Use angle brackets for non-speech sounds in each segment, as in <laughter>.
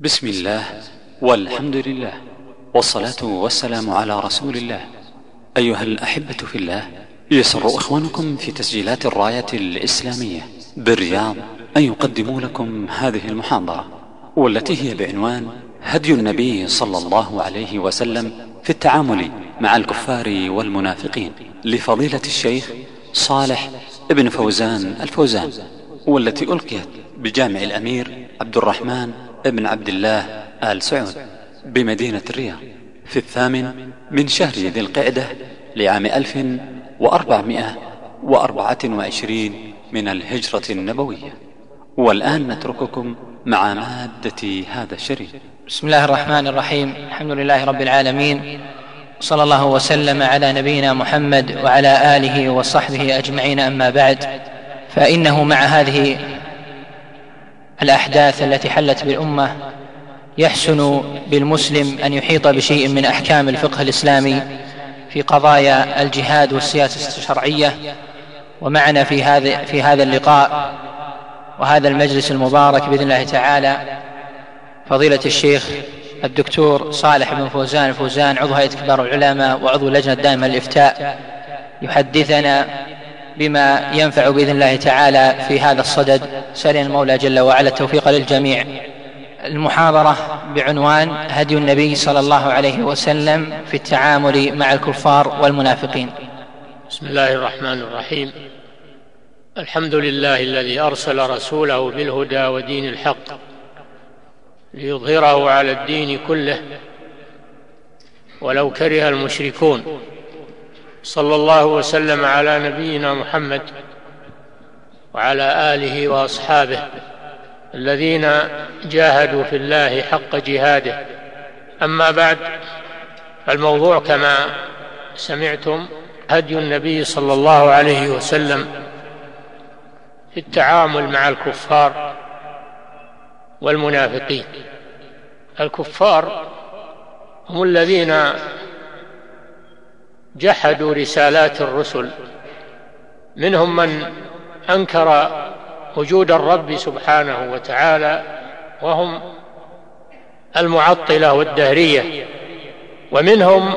بسم الله والحمد لله والصلاة والسلام على رسول الله. أيها الأحبة في الله يسر إخوانكم في تسجيلات الراية الإسلامية بالرياض أن يقدموا لكم هذه المحاضرة والتي هي بعنوان هدي النبي صلى الله عليه وسلم في التعامل مع الكفار والمنافقين لفضيلة الشيخ صالح ابن فوزان الفوزان والتي ألقيت بجامع الأمير عبد الرحمن ابن عبد الله آل سعود بمدينة الرياض في الثامن من شهر ذي القعدة لعام ألف وأربعمائة وأربعة وعشرين من الهجرة النبوية. والآن نترككم مع مادة هذا الشريط. بسم الله الرحمن الرحيم. الحمد لله رب العالمين. صلى الله وسلم على نبينا محمد وعلى آله وصحبه أجمعين. أما بعد فإنه مع هذه الأحداث التي حلت بالأمة يحسن بالمسلم أن يحيط بشيء من أحكام الفقه الإسلامي في قضايا الجهاد والسياسة الشرعية. ومعنا في هذا في هذا اللقاء وهذا المجلس المبارك بإذن الله تعالى فضيلة الشيخ الدكتور صالح بن فوزان. الفوزان عضو هيئة كبار العلماء وعضو اللجنة الدائمة للإفتاء يحدثنا بما ينفع بإذن الله تعالى في هذا الصدد. سألين المولى جل وعلا التوفيق للجميع. المحاضرة بعنوان هدي النبي صلى الله عليه وسلم في التعامل مع الكفار والمنافقين. بسم الله الرحمن الرحيم. الحمد لله الذي أرسل رسوله بالهدى ودين الحق ليظهره على الدين كله ولو كره المشركون. صلى الله وسلم على نبينا محمد وعلى آله وأصحابه الذين جاهدوا في الله حق جهاده. أما بعد فالموضوع كما سمعتم هدي النبي صلى الله عليه وسلم في التعامل مع الكفار والمنافقين. الكفار هم الذين جحدوا رسالات الرسل. منهم من أنكر وجود الرب سبحانه وتعالى وهم المعطلة والدهرية. ومنهم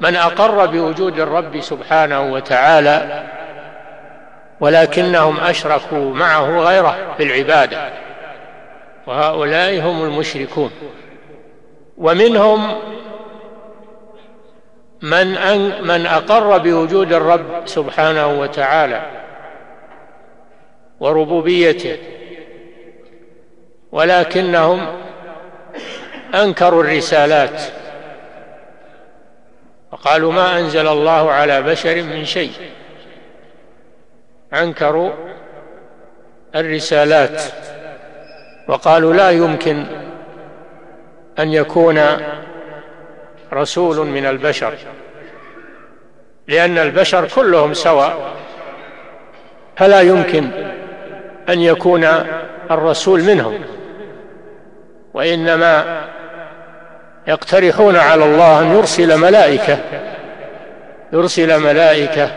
من أقر بوجود الرب سبحانه وتعالى ولكنهم أشركوا معه غيره في العباده وهؤلاء هم المشركون. ومنهم من أن من أقر بوجود الرب سبحانه وتعالى وربوبيته ولكنهم أنكروا الرسالات وقالوا ما أنزل الله على بشر من شيء أنكروا الرسالات وقالوا لا يمكن أن يكون رسول من البشر. لأن البشر كلهم سواء فلا يمكن أن يكون الرسول منهم. وإنما يقترحون على الله أن يرسل ملائكة يرسل ملائكة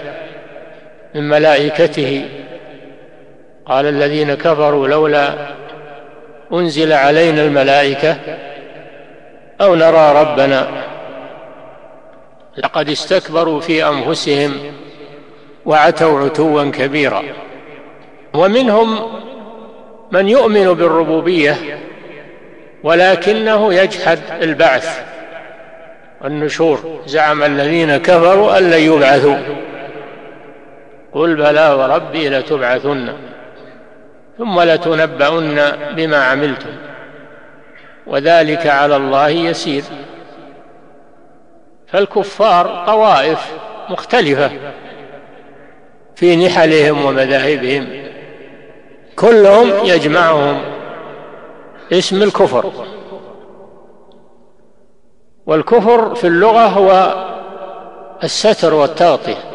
من ملائكته. قال الذين كفروا لولا أنزل علينا الملائكة أو نرى ربنا لقد استكبروا في أنفسهم وعتوا عتوا كبيرا. ومنهم من يؤمن بالربوبية ولكنه يجحد البعث والنشور. زعم الذين كفروا أن لن يبعثوا. قل بلى وربي لتبعثن ثم لتنبؤن بما عملتم. وذلك على الله يسير. فالكفار طوائف مختلفة في نحلهم ومذاهبهم. كلهم يجمعهم اسم الكفر. والكفر في اللغة هو الستر والتغطية.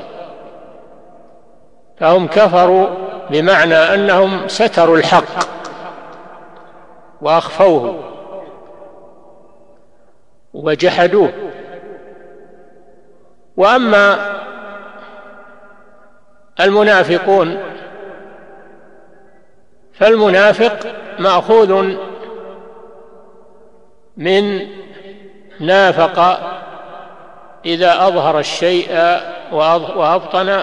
فهم كفروا بمعنى أنهم ستروا الحق وأخفوه وجحدوه. وأما المنافقون فالمنافق مأخوذ من نافق إذا أظهر الشيء وأبطن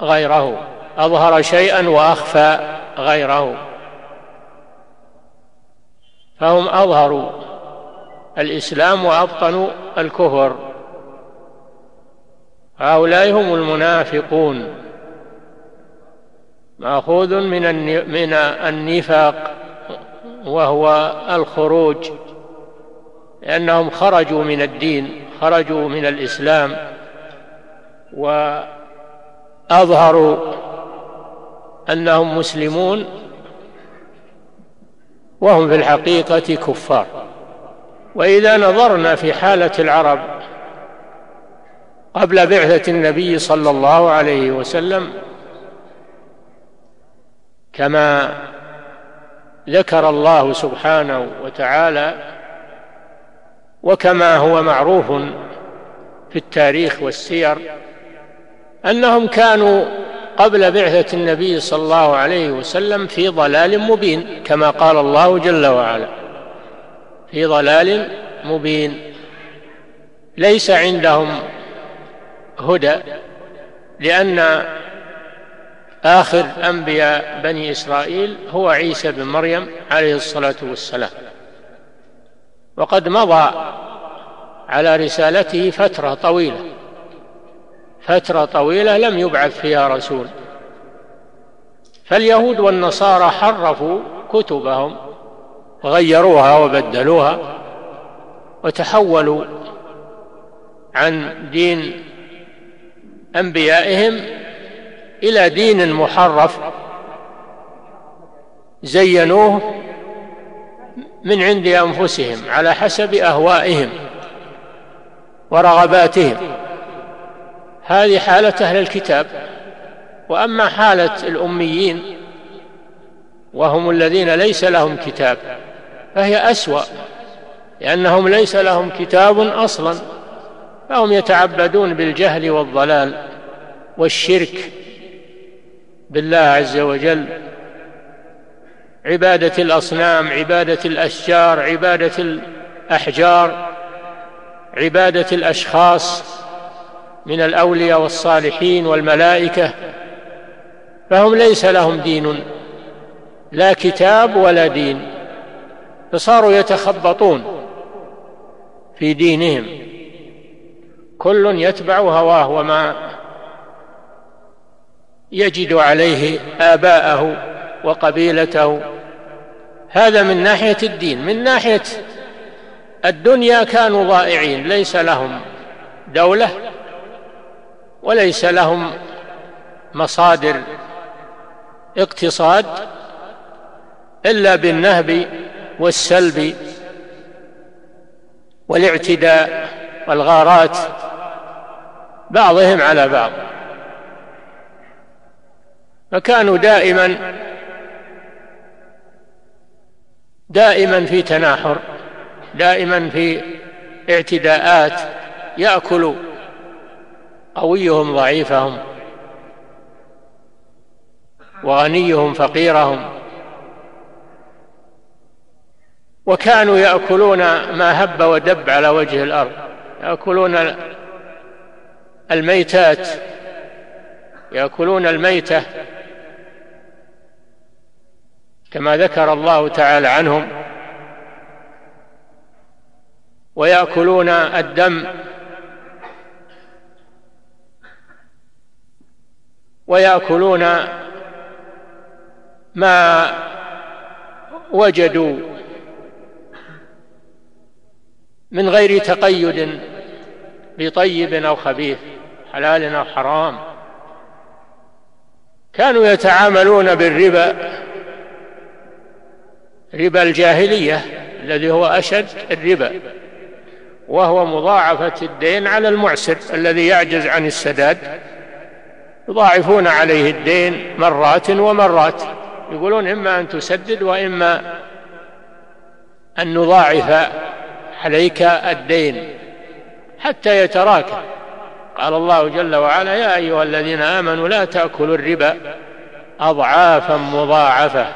غيره أظهر شيئا وأخفى غيره. فهم أظهروا الإسلام وأبطنوا الكفر. هؤلاء هم المنافقون. مأخوذ من من النفاق وهو الخروج لأنهم خرجوا من الدين خرجوا من الإسلام وأظهروا أنهم مسلمون وهم في الحقيقة كفار. وإذا نظرنا في حالة العرب قبل بعثة النبي صلى الله عليه وسلم كما ذكر الله سبحانه وتعالى وكما هو معروف في التاريخ والسير أنهم كانوا قبل بعثة النبي صلى الله عليه وسلم في ضلال مبين كما قال الله جل وعلا في ضلال مبين. ليس عندهم هدى لأن آخر أنبياء بني إسرائيل هو عيسى بن مريم عليه الصلاة والسلام. وقد مضى على رسالته فترة طويلة فترة طويلة لم يبعث فيها رسول. فاليهود والنصارى حرفوا كتبهم وغيروها وبدلوها وتحولوا عن دين أنبيائهم إلى دين محرف زينوه من عند أنفسهم على حسب أهوائهم ورغباتهم. هذه حالة أهل الكتاب. وأما حالة الأميين وهم الذين ليس لهم كتاب فهي أسوأ لأنهم ليس لهم كتاب أصلا. فهم يتعبدون بالجهل والضلال والشرك بالله عز وجل. عبادة الأصنام عبادة الأشجار عبادة الأحجار عبادة الأشخاص من الأولياء والصالحين والملائكة. فهم ليس لهم دين لا كتاب ولا دين فصاروا يتخبطون في دينهم. كل يتبع هواه وما يجد عليه آباءه وقبيلته. هذا من ناحية الدين من ناحية الدنيا كانوا ضائعين ليس لهم دولة وليس لهم مصادر اقتصاد إلا بالنهب والسلب والإعتداء والغارات. بعضهم على بعض. فكانوا دائما دائما في تناحر دائما في اعتداءات يأكل قويهم ضعيفهم وغنيهم فقيرهم. وكانوا يأكلون ما هب ودب على وجه الأرض يأكلون الميتات. يأكلون الميتة كما ذكر الله تعالى عنهم. ويأكلون الدم. ويأكلون ما وجدوا من غير تقيد بطيب أو خبيث. حلال أو حرام. كانوا يتعاملون بالربا ربا الجاهلية الذي هو أشد الربا وهو مضاعفة الدين على المعسر الذي يعجز عن السداد. يضاعفون عليه الدين مرات ومرات. يقولون إما أن تسدد وإما أن نضاعف عليك الدين حتى يتراكم. قال الله جل وعلا يا أيها الذين آمنوا لا تأكلوا الربا أضعافا مضاعفة.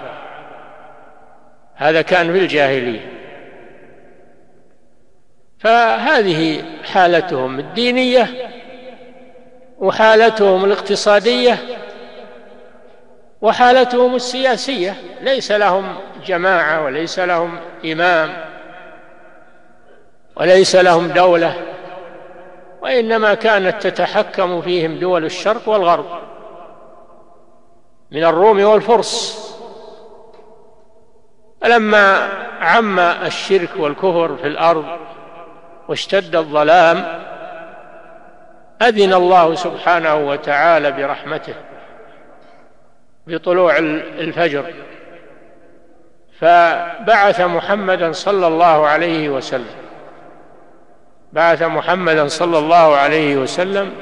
هذا كان في الجاهلية. فهذه حالتهم الدينية وحالتهم الاقتصادية وحالتهم السياسية. ليس لهم جماعة وليس لهم إمام وليس لهم دولة. وإنما كانت تتحكم فيهم دول الشرق والغرب من الروم والفرس. فلما عم الشرك والكفر في الأرض واشتد الظلام أذن الله سبحانه وتعالى برحمته بطلوع الفجر فبعث محمدا صلى الله عليه وسلم. بعث محمدا صلى الله عليه وسلم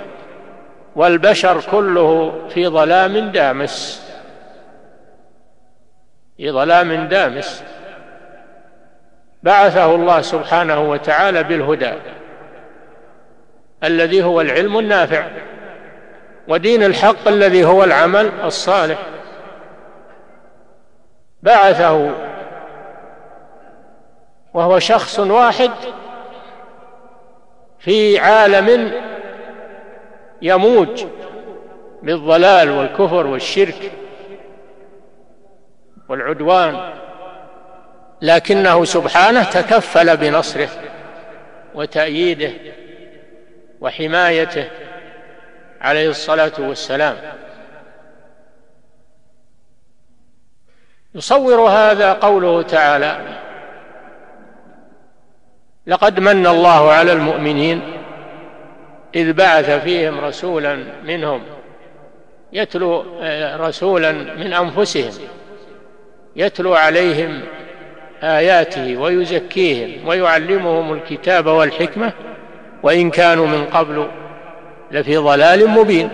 والبشر كله في ظلام دامس. في ظلام دامس. بعثه الله سبحانه وتعالى بالهدى الذي هو العلم النافع ودين الحق الذي هو العمل الصالح. بعثه وهو شخص واحد في عالم يموج بالضلال والكفر والشرك والعدوان لكنه سبحانه تكفل بنصره وتأييده وحمايته عليه الصلاة والسلام. يصور هذا قوله تعالى لقد من الله على المؤمنين إذ بعث فيهم رسولا منهم يتلو رسولا من أنفسهم يتلو عليهم آياته ويزكيهم ويعلمهم الكتاب والحكمة وإن كانوا من قبل لفي ضلال مبين.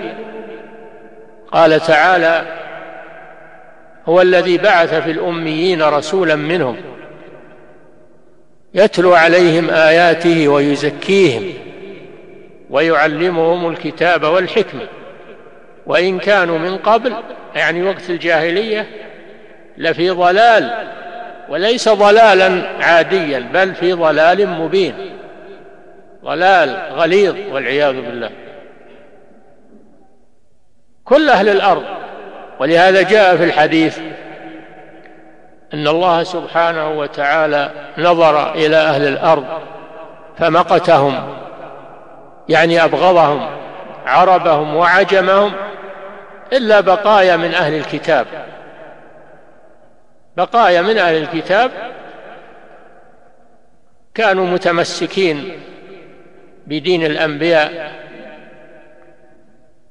قال تعالى هو الذي بعث في الأميين رسولا منهم يتلو عليهم آياته ويزكيهم ويعلمهم الكتاب والحكمة. وإن كانوا من قبل يعني وقت الجاهلية لفي ضلال وليس ضلالا عاديا بل في ضلال مبين. ضلال غليظ والعياذ بالله. كل أهل الأرض ولهذا جاء في الحديث أن الله سبحانه وتعالى نظر إلى أهل الأرض فمقتهم يعني أبغضهم عربهم وعجمهم إلا بقايا من أهل الكتاب. بقايا من أهل الكتاب كانوا متمسكين بدين الأنبياء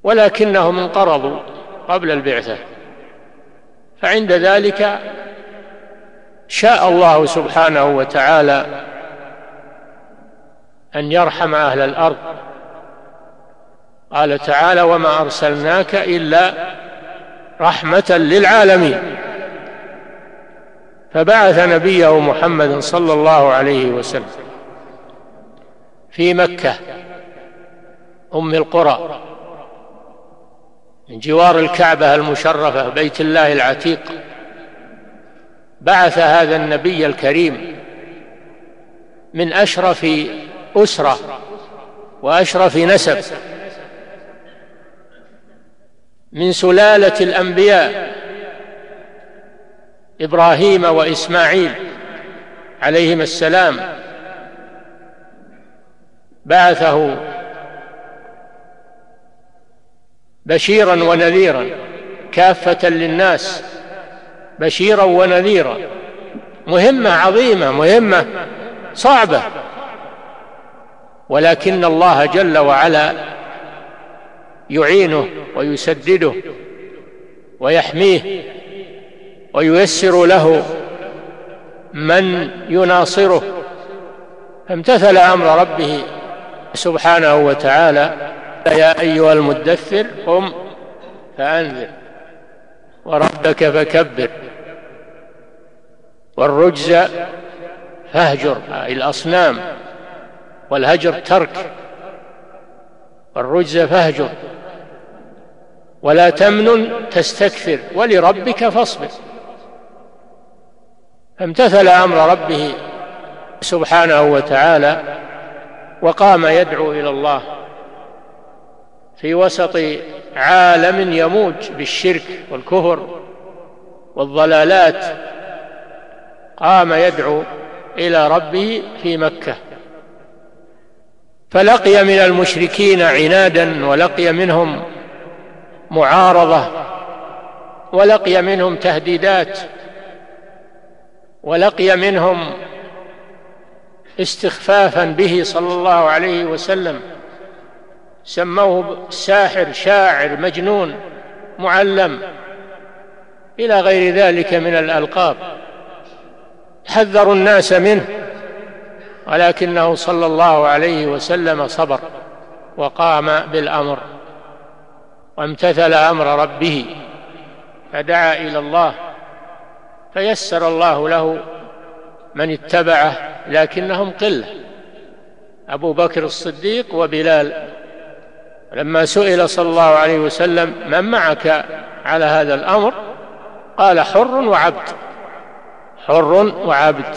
ولكنهم انقرضوا قبل البعثة. فعند ذلك شاء الله سبحانه وتعالى أن يرحم أهل الأرض. قال تعالى وما أرسلناك إلا رحمة للعالمين. فبعث نبيه محمدا صلى الله عليه وسلم في مكة أم القرى من جوار الكعبة المشرفة بيت الله العتيق. بعث هذا النبي الكريم من أشرف أسرة وأشرف نسب من سلالة الأنبياء إبراهيم وإسماعيل عليهما السلام. بعثه بشيرا ونذيرا كافة للناس. بشيرا ونذيرا. مهمة عظيمة مهمة صعبة. ولكن الله جل وعلا يعينه ويسدده ويحميه وييسر له من يناصره. فامتثل أمر ربه سبحانه وتعالى يا أيها المدثر قم فأنذر. وربك فكبر. والرجز فاهجر الأصنام. والهجر ترك. والرجز فاهجر. ولا تمنن تستكثر. ولربك فاصبر. فامتثل أمر ربه سبحانه وتعالى وقام يدعو إلى الله في وسط عالم يموج بالشرك والكفر والضلالات. قام يدعو إلى ربه في مكة. فلقي من المشركين عنادا ولقي منهم معارضة ولقي منهم تهديدات ولقي منهم استخفافا به صلى الله عليه وسلم. سموه ساحر شاعر مجنون معلم إلى غير ذلك من الألقاب. حذروا الناس منه ولكنه صلى الله عليه وسلم صبر وقام بالأمر وامتثل أمر ربه فدعا إلى الله فيسر الله له من اتبعه لكنهم قلة أبو بكر الصديق وبلال لما سئل صلى الله عليه وسلم من معك على هذا الأمر؟ قال حر وعبد. حر وعبد.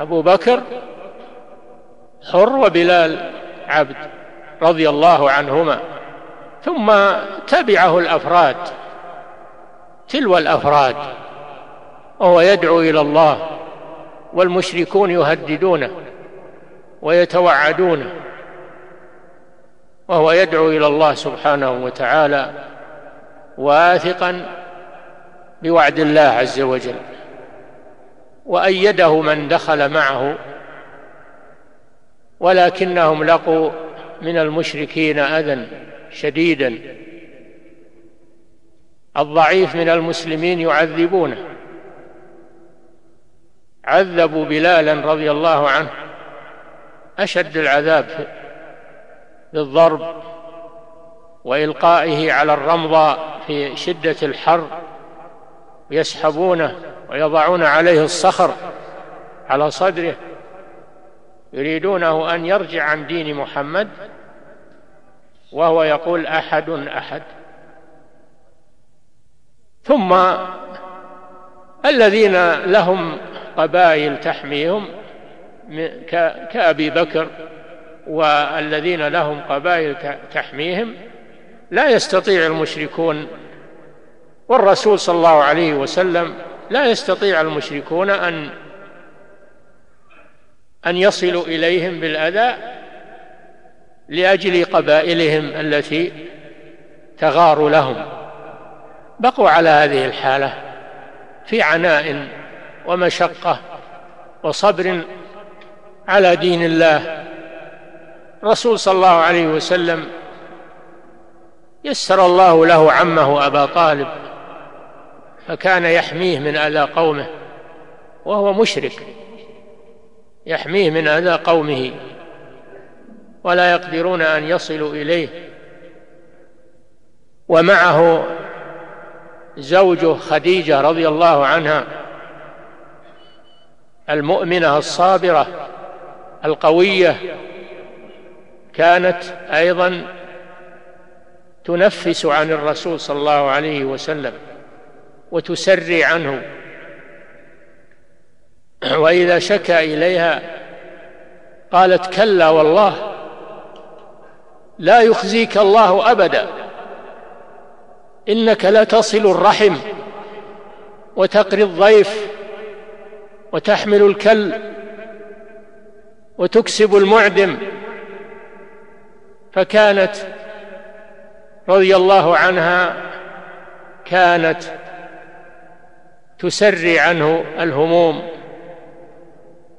أبو بكر حر وبلال عبد رضي الله عنهما. ثم تبعه الأفراد تلو الأفراد وهو يدعو إلى الله والمشركون يهددونه ويتوعدونه. وهو يدعو إلى الله سبحانه وتعالى واثقا بوعد الله عز وجل وأيده من دخل معه ولكنهم لقوا من المشركين أذى شديدا. الضعيف من المسلمين يعذبونه. عذبوا بلالا رضي الله عنه أشد العذاب بالضرب وإلقائه على الرمضاء في شدة الحر يسحبونه ويضعون عليه الصخر على صدره يريدونه أن يرجع عن دين محمد وهو يقول أحد أحد. ثم الذين لهم قبائل تحميهم كأبي بكر والذين لهم قبائل تحميهم لا يستطيع المشركون والرسول صلى الله عليه وسلم لا يستطيع المشركون أن أن يصلوا إليهم بالأذى لأجل قبائلهم التي تغار لهم. بقوا على هذه الحالة في عناء ومشقة وصبر على دين الله الرسول صلى الله عليه وسلم يسر الله له عمه أبا طالب فكان يحميه من أذى قومه وهو مشرك يحميه من أذى قومه ولا يقدرون أن يصلوا إليه ومعه زوجه خديجة رضي الله عنها المؤمنة الصابرة القوية كانت أيضا تنفس عن الرسول صلى الله عليه وسلم وتسري عنه. وإذا شكا إليها قالت كلا والله لا يخزيك الله أبدا إنك لتصل الرحم وتقري الضيف وتحمل الكل وتكسب المعدم. فكانت رضي الله عنها كانت تسري عنه الهموم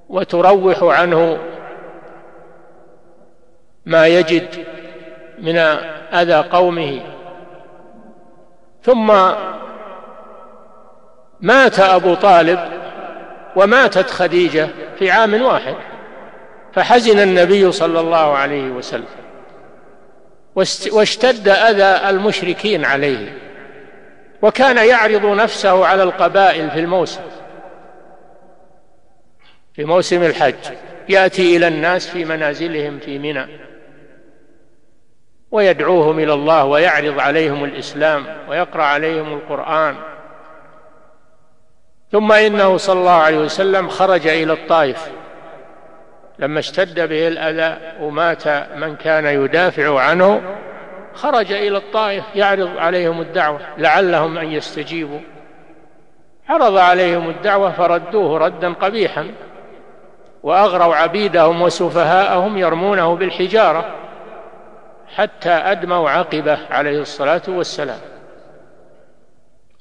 وتروح عنه ما يجد من أذى قومه. ثم مات أبو طالب وماتت خديجة في عام واحد فحزن النبي صلى الله عليه وسلم. واشتد أذى المشركين عليه. وكان يعرض نفسه على القبائل في الموسم. في موسم الحج. يأتي إلى الناس في منازلهم في منى. ويدعوهم إلى الله ويعرض عليهم الإسلام ويقرأ عليهم القرآن. ثم إنه صلى الله عليه وسلم خرج إلى الطائف. لما اشتد به الأذى ومات من كان يدافع عنه خرج إلى الطائف يعرض عليهم الدعوة لعلهم أن يستجيبوا. عرض عليهم الدعوة فردوه ردا قبيحا وأغروا عبيدهم وسفهاءهم يرمونه بالحجارة حتى أدموا عقبه عليه الصلاة والسلام.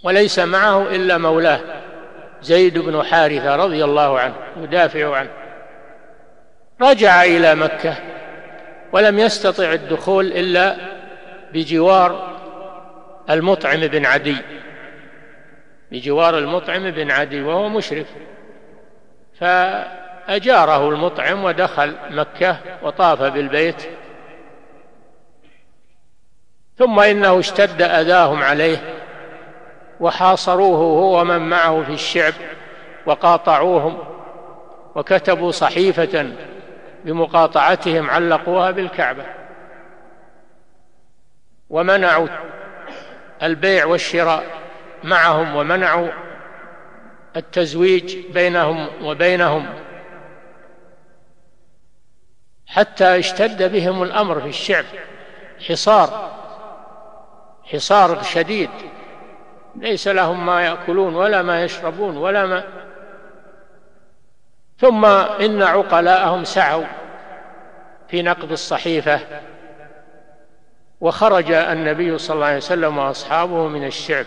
وليس معه إلا مولاه زيد بن حارثة رضي الله عنه يدافع عنه. رجع إلى مكة ولم يستطع الدخول إلا بجوار المطعم بن عدي. بجوار المطعم بن عدي وهو مشرك. فأجاره المطعم ودخل مكة وطاف بالبيت. ثم إنه اشتد أذاهم عليه وحاصروه هو ومن معه في الشعب وقاطعوهم وكتبوا صحيفة بمقاطعتهم علقوها بالكعبة. ومنعوا البيع والشراء معهم ومنعوا التزويج بينهم وبينهم. حتى اشتد بهم الأمر في الشعب. حصار حصار شديد. ليس لهم ما يأكلون ولا ما يشربون ولا ما ثم إن عقلاءهم سعوا في نقض الصحيفة وخرج النبي صلى الله عليه وسلم وأصحابه من الشعب.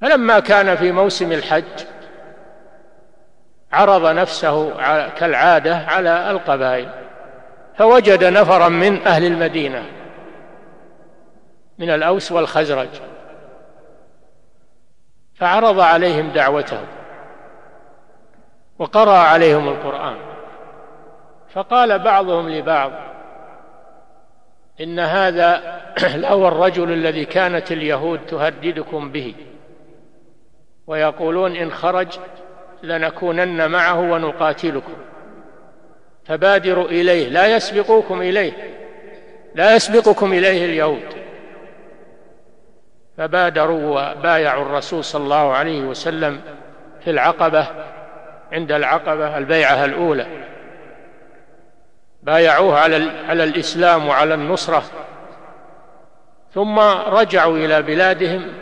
فلما كان في موسم الحج عرض نفسه كالعادة على القبائل فوجد نفرا من أهل المدينة من الأوس والخزرج فعرض عليهم دعوته. وقرأ عليهم القرآن. فقال بعضهم لبعض إن هذا <clears throat> لهو الرجل الذي كانت اليهود تهددكم به. ويقولون إن خرج لنكونن معه ونقاتلكم. فبادروا إليه لا يسبقوكم إليه لا يسبقكم إليه اليهود. فبادروا وبايعوا الرسول صلى الله عليه وسلم في العقبة عند العقبة البيعة الأولى. بايعوه على على الإسلام وعلى النصرة. ثم رجعوا إلى بلادهم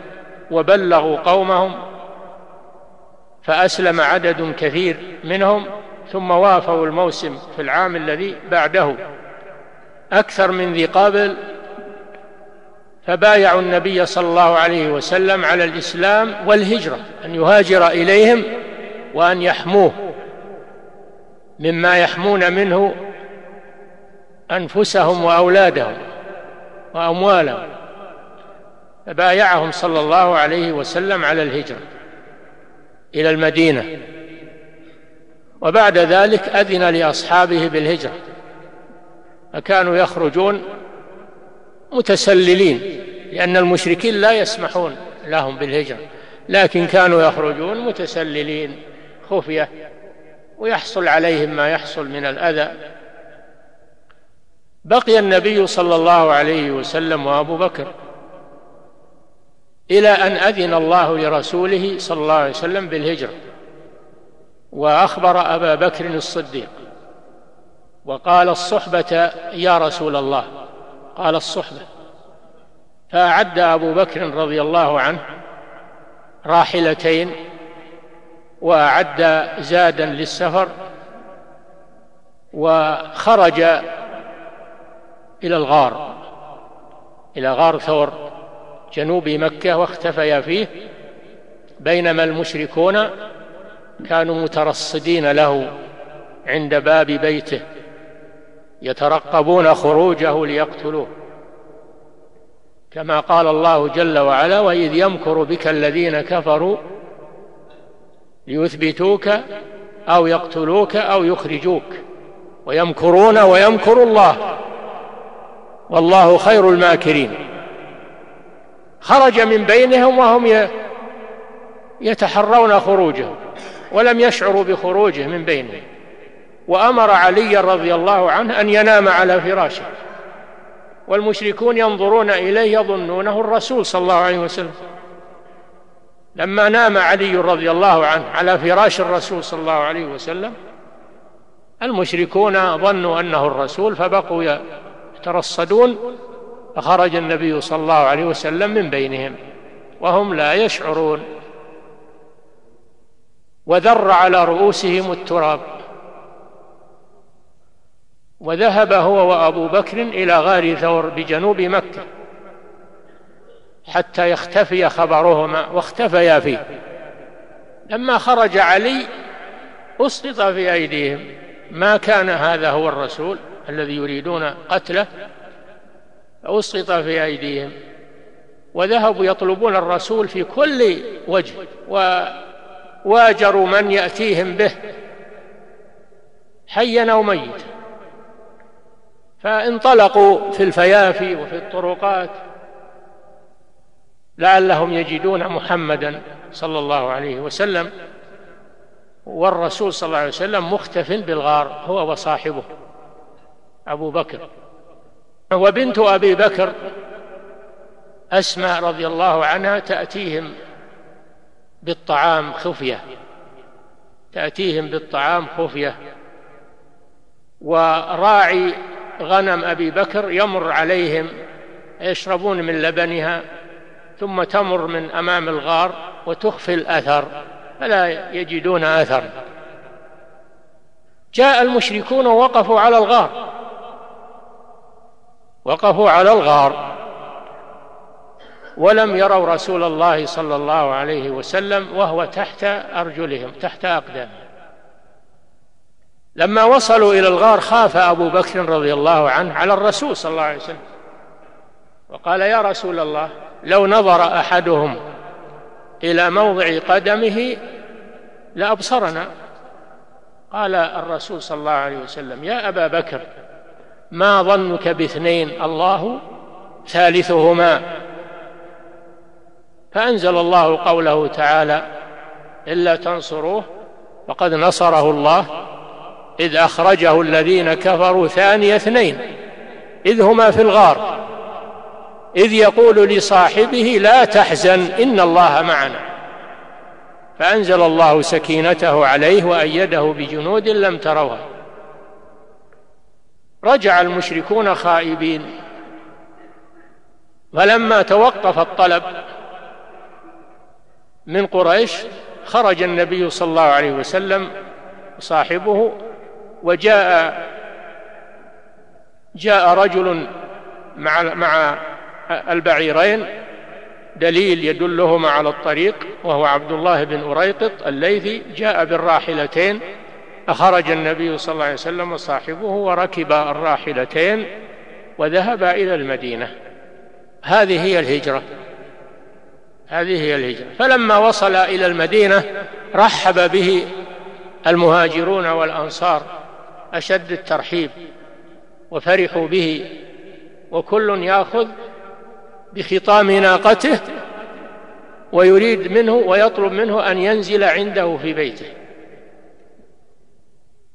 وبلغوا قومهم فأسلم عدد كثير منهم ثم وافوا الموسم في العام الذي بعده. أكثر من ذي قابل فبايعوا النبي صلى الله عليه وسلم على الإسلام والهجرة أن يهاجر إليهم وأن يحموه مما يحمون منه أنفسهم وأولادهم وأموالهم فبايعهم صلى الله عليه وسلم على الهجرة إلى المدينة. وبعد ذلك أذن لأصحابه بالهجرة فكانوا يخرجون متسللين لأن المشركين لا يسمحون لهم بالهجرة لكن كانوا يخرجون متسللين. خفية ويحصل عليهم ما يحصل من الأذى. بقي النبي صلى الله عليه وسلم وأبو بكر إلى أن أذن الله لرسوله صلى الله عليه وسلم بالهجرة وأخبر أبا بكر الصديق وقال الصحبة يا رسول الله قال الصحبة فأعد أبو بكر رضي الله عنه راحلتين وأعد زادا للسفر وخرج إلى الغار إلى غار ثور جنوب مكة واختفيا فيه بينما المشركون كانوا مترصدين له عند باب بيته يترقبون خروجه ليقتلوه. كما قال الله جل وعلا وإذ يمكر بك الذين كفروا ليثبتوك أو يقتلوك أو يخرجوك ويمكرون ويمكر الله. والله خير الماكرين. خرج من بينهم وهم يتحرون خروجه ولم يشعروا بخروجه من بينهم. وأمر علي رضي الله عنه أن ينام على فراشه. والمشركون ينظرون إليه يظنونه الرسول صلى الله عليه وسلم. لما نام علي رضي الله عنه على فراش الرسول صلى الله عليه وسلم المشركون ظنوا أنه الرسول فبقوا يترصدون فخرج النبي صلى الله عليه وسلم من بينهم وهم لا يشعرون. وذر على رؤوسهم التراب وذهب هو وأبو بكر إلى غار ثور بجنوب مكة. حتى يختفي خبرهما واختفيا فيه. لما خرج علي أسقط في أيديهم. ما كان هذا هو الرسول الذي يريدون قتله؟ أسقط في أيديهم. وذهبوا يطلبون الرسول في كل وجه وواجروا من يأتيهم به. حيا أو ميتا. فانطلقوا في الفيافي وفي الطرقات. لعلهم يجدون محمدا صلى الله عليه وسلم. والرسول صلى الله عليه وسلم مختف بالغار هو وصاحبه أبو بكر. وبنت أبي بكر أسماء رضي الله عنها تأتيهم بالطعام خفية تأتيهم بالطعام خفية. وراعي غنم أبي بكر يمر عليهم يشربون من لبنها ثم تمر من أمام الغار وتخفي الأثر فلا يجدون أثر. جاء المشركون ووقفوا على الغار. وقفوا على الغار. ولم يروا رسول الله صلى الله عليه وسلم وهو تحت أرجلهم تحت أقدامهم. لما وصلوا إلى الغار خاف أبو بكر رضي الله عنه على الرسول صلى الله عليه وسلم. وقال يا رسول الله لو نظر أحدهم إلى موضع قدمه لأبصرنا. قال الرسول صلى الله عليه وسلم يا أبا بكر ما ظنك باثنين؟ الله ثالثهما. فأنزل الله قوله تعالى إلا تنصروه فقد نصره الله إذ أخرجه الذين كفروا ثاني اثنين إذ هما في الغار. إذ يقول لصاحبه لا تحزن إن الله معنا. فأنزل الله سكينته عليه وأيده بجنود لم تروها. رجع المشركون خائبين. فلما توقف الطلب من قريش خرج النبي صلى الله عليه وسلم صاحبه وجاء جاء رجل مع مع البعيرين دليل يدلهما على الطريق وهو عبد الله بن أريقط الليثي جاء بالراحلتين أخرج النبي صلى الله عليه وسلم وصاحبه وركب الراحلتين وذهب إلى المدينة. هذه هي الهجرة. هذه هي الهجرة. فلما وصل إلى المدينة رحب به المهاجرون والأنصار أشد الترحيب وفرحوا به وكل يأخذ بخطام ناقته ويريد منه ويطلب منه أن ينزل عنده في بيته.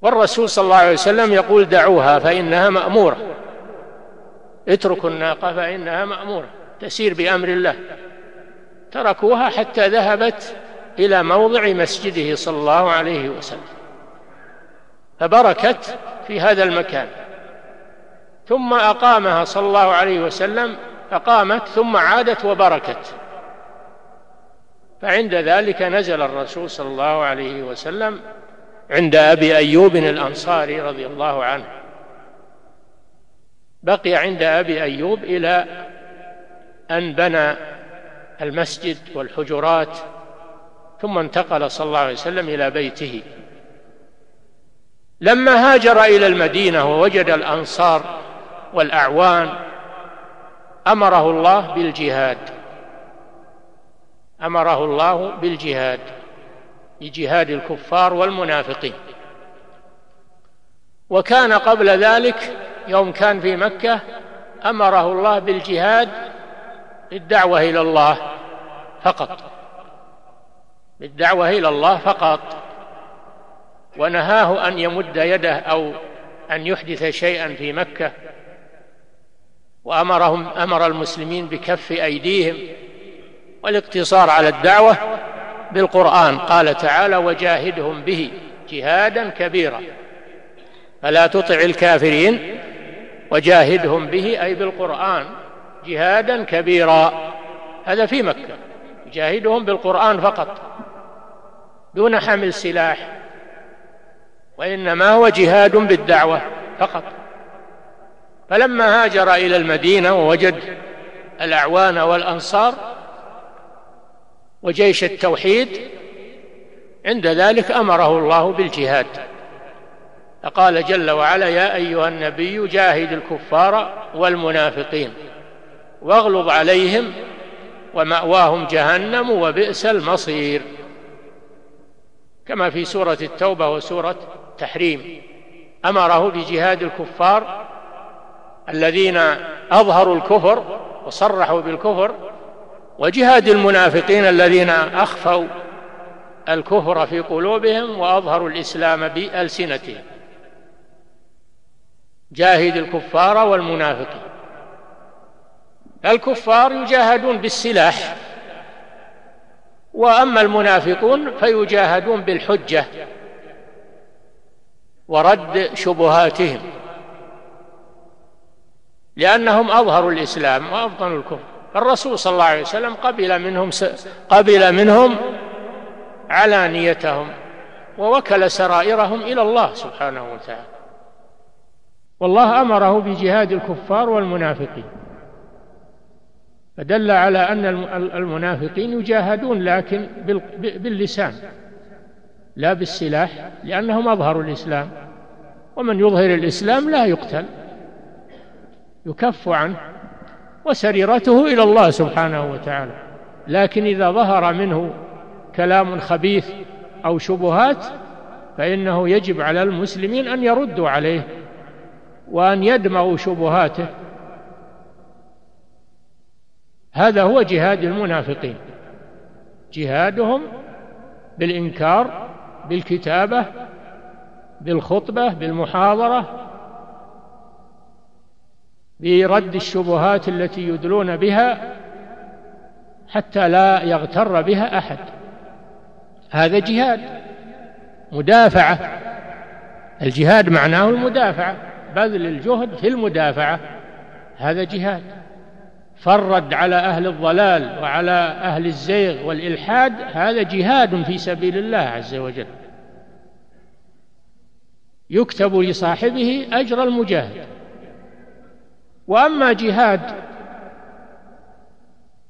والرسول صلى الله عليه وسلم يقول دعوها فإنها مأمورة. اتركوا الناقة فإنها مأمورة تسير بأمر الله. تركوها حتى ذهبت إلى موضع مسجده صلى الله عليه وسلم. فبركت في هذا المكان. ثم أقامها صلى الله عليه وسلم فقامت ثم عادت وبركت. فعند ذلك نزل الرسول صلى الله عليه وسلم عند أبي أيوب الأنصاري رضي الله عنه. بقي عند أبي أيوب إلى أن بنى المسجد والحجرات ثم انتقل صلى الله عليه وسلم إلى بيته. لما هاجر إلى المدينة ووجد الأنصار والأعوان أمره الله بالجهاد. أمره الله بالجهاد. بجهاد الكفار والمنافقين. وكان قبل ذلك يوم كان في مكة أمره الله بالجهاد بالدعوة إلى الله فقط. بالدعوة إلى الله فقط. ونهاه أن يمد يده أو أن يحدث شيئا في مكة. وأمرهم أمر المسلمين بكف أيديهم والاقتصار على الدعوة بالقرآن. قال تعالى وجاهدهم به جهادا كبيرا. فلا تطع الكافرين. وجاهدهم به أي بالقرآن جهادا كبيرا. هذا في مكة. جاهدهم بالقرآن فقط دون حمل سلاح وإنما هو جهاد بالدعوة فقط. فلما هاجر إلى المدينة ووجد الأعوان والأنصار وجيش التوحيد عند ذلك أمره الله بالجهاد. فقال جل وعلا يا أيها النبي جاهد الكفار والمنافقين واغلظ عليهم ومأواهم جهنم وبئس المصير. كما في سورة التوبة وسورة تحريم أمره بجهاد الكفار الذين أظهروا الكفر وصرحوا بالكفر وجهاد المنافقين الذين أخفوا الكفر في قلوبهم وأظهروا الإسلام بألسنتهم. جاهد الكفار والمنافقين. الكفار يجاهدون بالسلاح وأما المنافقون فيجاهدون بالحجة ورد شبهاتهم. لأنهم أظهروا الإسلام وأبطنوا الكفر. الرسول صلى الله عليه وسلم قبل منهم قبل منهم علانيتهم ووكل سرائرهم إلى الله سبحانه وتعالى. والله أمره بجهاد الكفار والمنافقين. فدل على أن المنافقين يجاهدون لكن باللسان لا بالسلاح لأنهم أظهروا الإسلام. ومن يظهر الإسلام لا يقتل. يكف عنه وسريرته إلى الله سبحانه وتعالى. لكن إذا ظهر منه كلام خبيث أو شبهات فإنه يجب على المسلمين أن يردوا عليه وأن يدمغوا شبهاته. هذا هو جهاد المنافقين. جهادهم بالإنكار بالكتابة بالخطبة بالمحاضرة برد الشبهات التي يدلون بها حتى لا يغتر بها أحد. هذا جهاد مدافعة. الجهاد معناه المدافعة. بذل الجهد في المدافعة هذا جهاد. فرد على أهل الضلال وعلى أهل الزيغ والإلحاد هذا جهاد في سبيل الله عز وجل. يكتب لصاحبه أجر المجاهد. وأما جهاد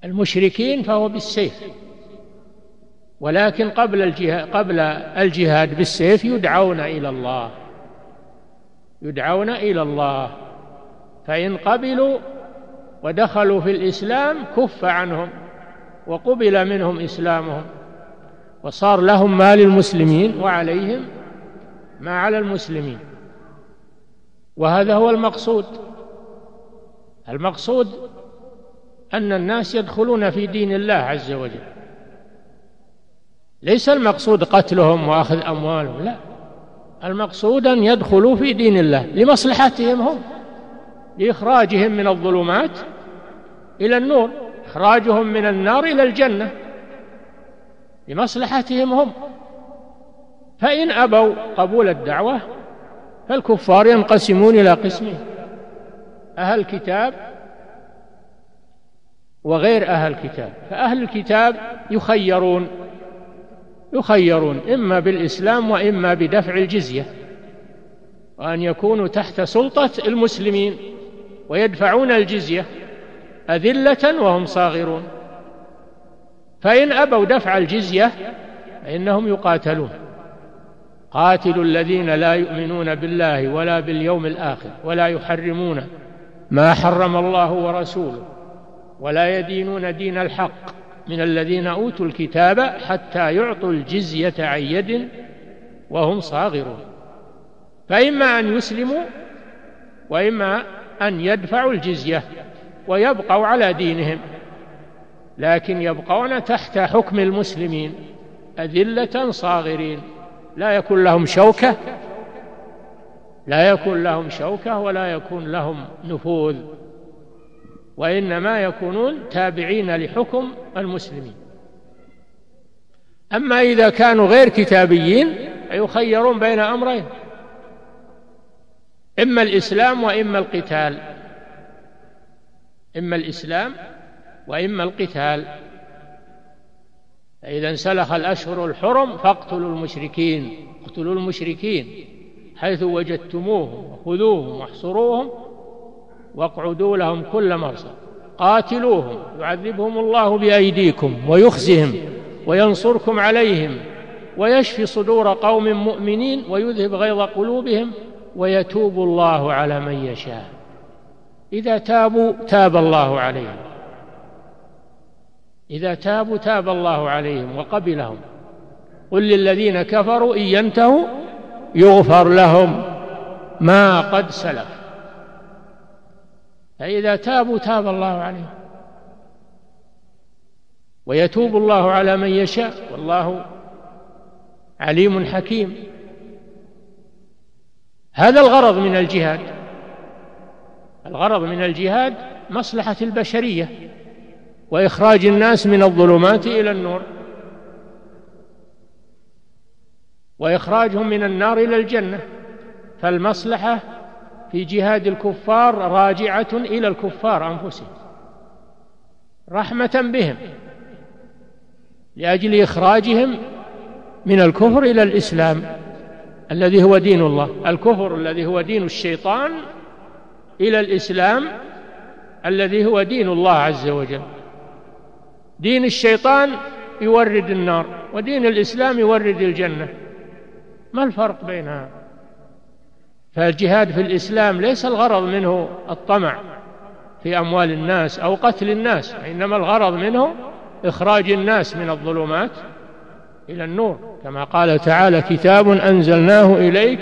المشركين فهو بالسيف. ولكن قبل الجهاد قبل الجهاد بالسيف يدعون إلى الله. يدعون إلى الله. فإن قبلوا ودخلوا في الإسلام كف عنهم وقبل منهم إسلامهم. وصار لهم ما للمسلمين وعليهم ما على المسلمين. وهذا هو المقصود. المقصود أن الناس يدخلون في دين الله عز وجل. ليس المقصود قتلهم وأخذ أموالهم لا. المقصود أن يدخلوا في دين الله لمصلحتهم هم لإخراجهم من الظلمات إلى النور إخراجهم من النار إلى الجنة لمصلحتهم هم. فإن أبوا قبول الدعوة فالكفار ينقسمون إلى قسمين. أهل الكتاب وغير أهل الكتاب فأهل الكتاب يخيرون يخيرون إما بالإسلام وإما بدفع الجزية وأن يكونوا تحت سلطة المسلمين ويدفعون الجزية أذلة وهم صاغرون. فإن أبوا دفع الجزية فإنهم يقاتلون. قاتلوا الذين لا يؤمنون بالله ولا باليوم الآخر ولا يحرمون ما حرم الله ورسوله ولا يدينون دين الحق من الذين أوتوا الكتاب حتى يعطوا الجزية عن يد وهم صاغرون. فإما أن يسلموا وإما أن يدفعوا الجزية ويبقوا على دينهم لكن يبقون تحت حكم المسلمين أذلة صاغرين لا يكون لهم شوكة لا يكون لهم شوكة ولا يكون لهم نفوذ وإنما يكونون تابعين لحكم المسلمين. أما إذا كانوا غير كتابيين يخيرون بين أمرين إما الإسلام وإما القتال إما الإسلام وإما القتال. فإذا انسلخ الأشهر الحرم فاقتلوا المشركين اقتلوا المشركين. حيث وجدتموهم وخذوهم واحصروهم واقعدوا لهم كل مرصد. قاتلوهم يعذبهم الله بأيديكم ويخزهم وينصركم عليهم ويشفي صدور قوم مؤمنين ويذهب غيظ قلوبهم ويتوب الله على من يشاء. إذا تابوا تاب الله عليهم. إذا تابوا تاب الله عليهم وقبلهم. قل للذين كفروا إن ينتهوا يغفر لهم ما قد سلف. فإذا تابوا تاب الله عليهم. ويتوب الله على من يشاء. والله عليم حكيم. هذا الغرض من الجهاد. الغرض من الجهاد مصلحة البشرية وإخراج الناس من الظلمات إلى النور. وإخراجهم من النار إلى الجنة. فالمصلحة في جهاد الكفار راجعة إلى الكفار أنفسهم رحمة بهم لأجل إخراجهم من الكفر إلى الإسلام الذي هو دين الله الكفر الذي هو دين الشيطان إلى الإسلام الذي هو دين الله عز وجل. دين الشيطان يورد النار ودين الإسلام يورد الجنة. ما الفرق بينها؟ فالجهاد في الإسلام ليس الغرض منه الطمع في أموال الناس أو قتل الناس إنما الغرض منه إخراج الناس من الظلمات إلى النور. كما قال تعالى كتاب أنزلناه إليك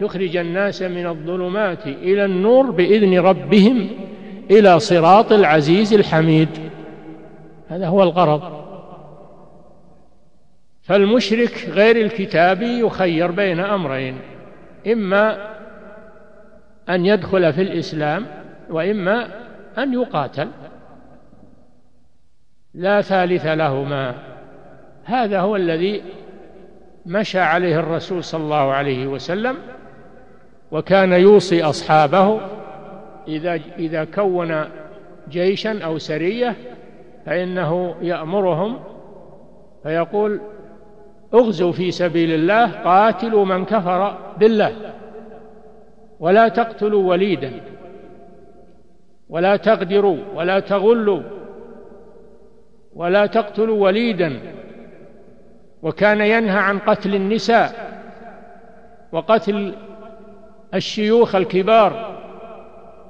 تخرج الناس من الظلمات إلى النور بإذن ربهم إلى صراط العزيز الحميد. هذا هو الغرض. فالمشرك غير الكتابي يخير بين أمرين إما أن يدخل في الإسلام وإما أن يقاتل. لا ثالث لهما. هذا هو الذي مشى عليه الرسول صلى الله عليه وسلم وكان يوصي أصحابه إذا إذا كون جيشا أو سرية فإنه يأمرهم فيقول اغزوا في سبيل الله قاتلوا من كفر بالله. ولا تقتلوا وليدا. ولا تغدروا ولا تغلوا. ولا تقتلوا وليدا. وكان ينهى عن قتل النساء وقتل الشيوخ الكبار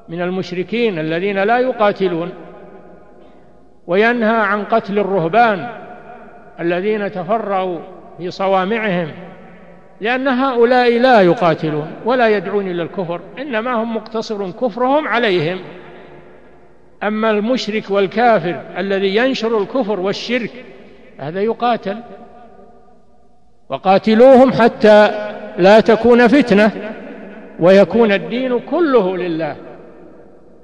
من المشركين الذين لا يقاتلون. وينهى عن قتل الرهبان الذين تفرغوا في صوامعهم لأن هؤلاء لا يقاتلون ولا يدعون إلى الكفر إنما هم مقتصر كفرهم عليهم. أما المشرك والكافر الذي ينشر الكفر والشرك هذا يقاتل. وقاتلوهم حتى لا تكون فتنة ويكون الدين كله لله.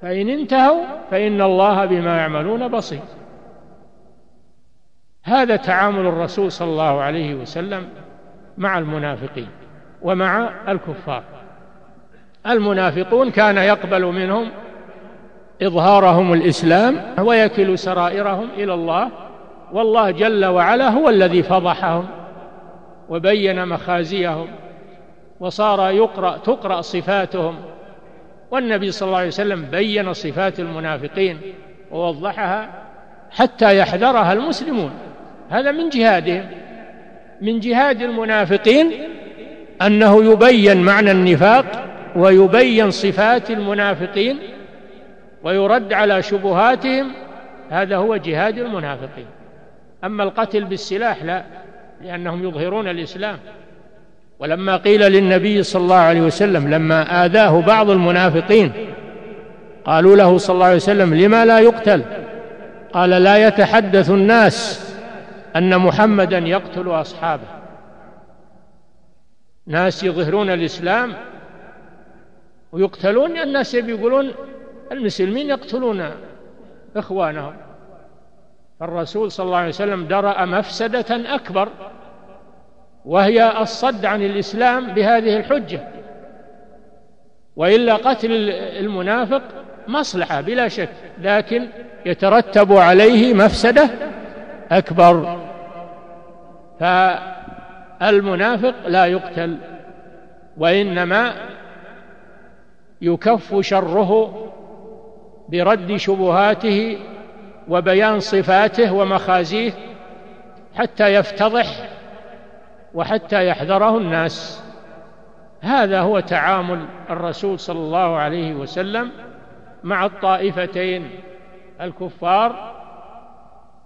فإن انتهوا فإن الله بما يعملون بصير. هذا تعامل الرسول صلى الله عليه وسلم مع المنافقين ومع الكفار. المنافقون كان يقبل منهم إظهارهم الإسلام ويكل سرائرهم إلى الله والله جل وعلا هو الذي فضحهم وبين مخازيهم وصار يقرأ تقرأ صفاتهم. والنبي صلى الله عليه وسلم بين صفات المنافقين ووضحها حتى يحذرها المسلمون. هذا من جهادهم من جهاد المنافقين أنه يبين معنى النفاق ويبين صفات المنافقين ويرد على شبهاتهم هذا هو جهاد المنافقين. أما القتل بالسلاح لا لأنهم يظهرون الإسلام. ولما قيل للنبي صلى الله عليه وسلم لما آذاه بعض المنافقين قالوا له صلى الله عليه وسلم لما لا يقتل؟ قال لا يتحدث الناس أن محمدا يقتل أصحابه. ناس يظهرون الإسلام ويقتلون الناس يقولون المسلمين يقتلون إخوانهم. الرسول صلى الله عليه وسلم درأ مفسدة أكبر وهي الصد عن الإسلام بهذه الحجة. وإلا قتل المنافق مصلحة بلا شك لكن يترتب عليه مفسدة أكبر. فالمنافق لا يقتل وإنما يكف شره برد شبهاته وبيان صفاته ومخازيه حتى يفتضح وحتى يحذره الناس. هذا هو تعامل الرسول صلى الله عليه وسلم مع الطائفتين الكفار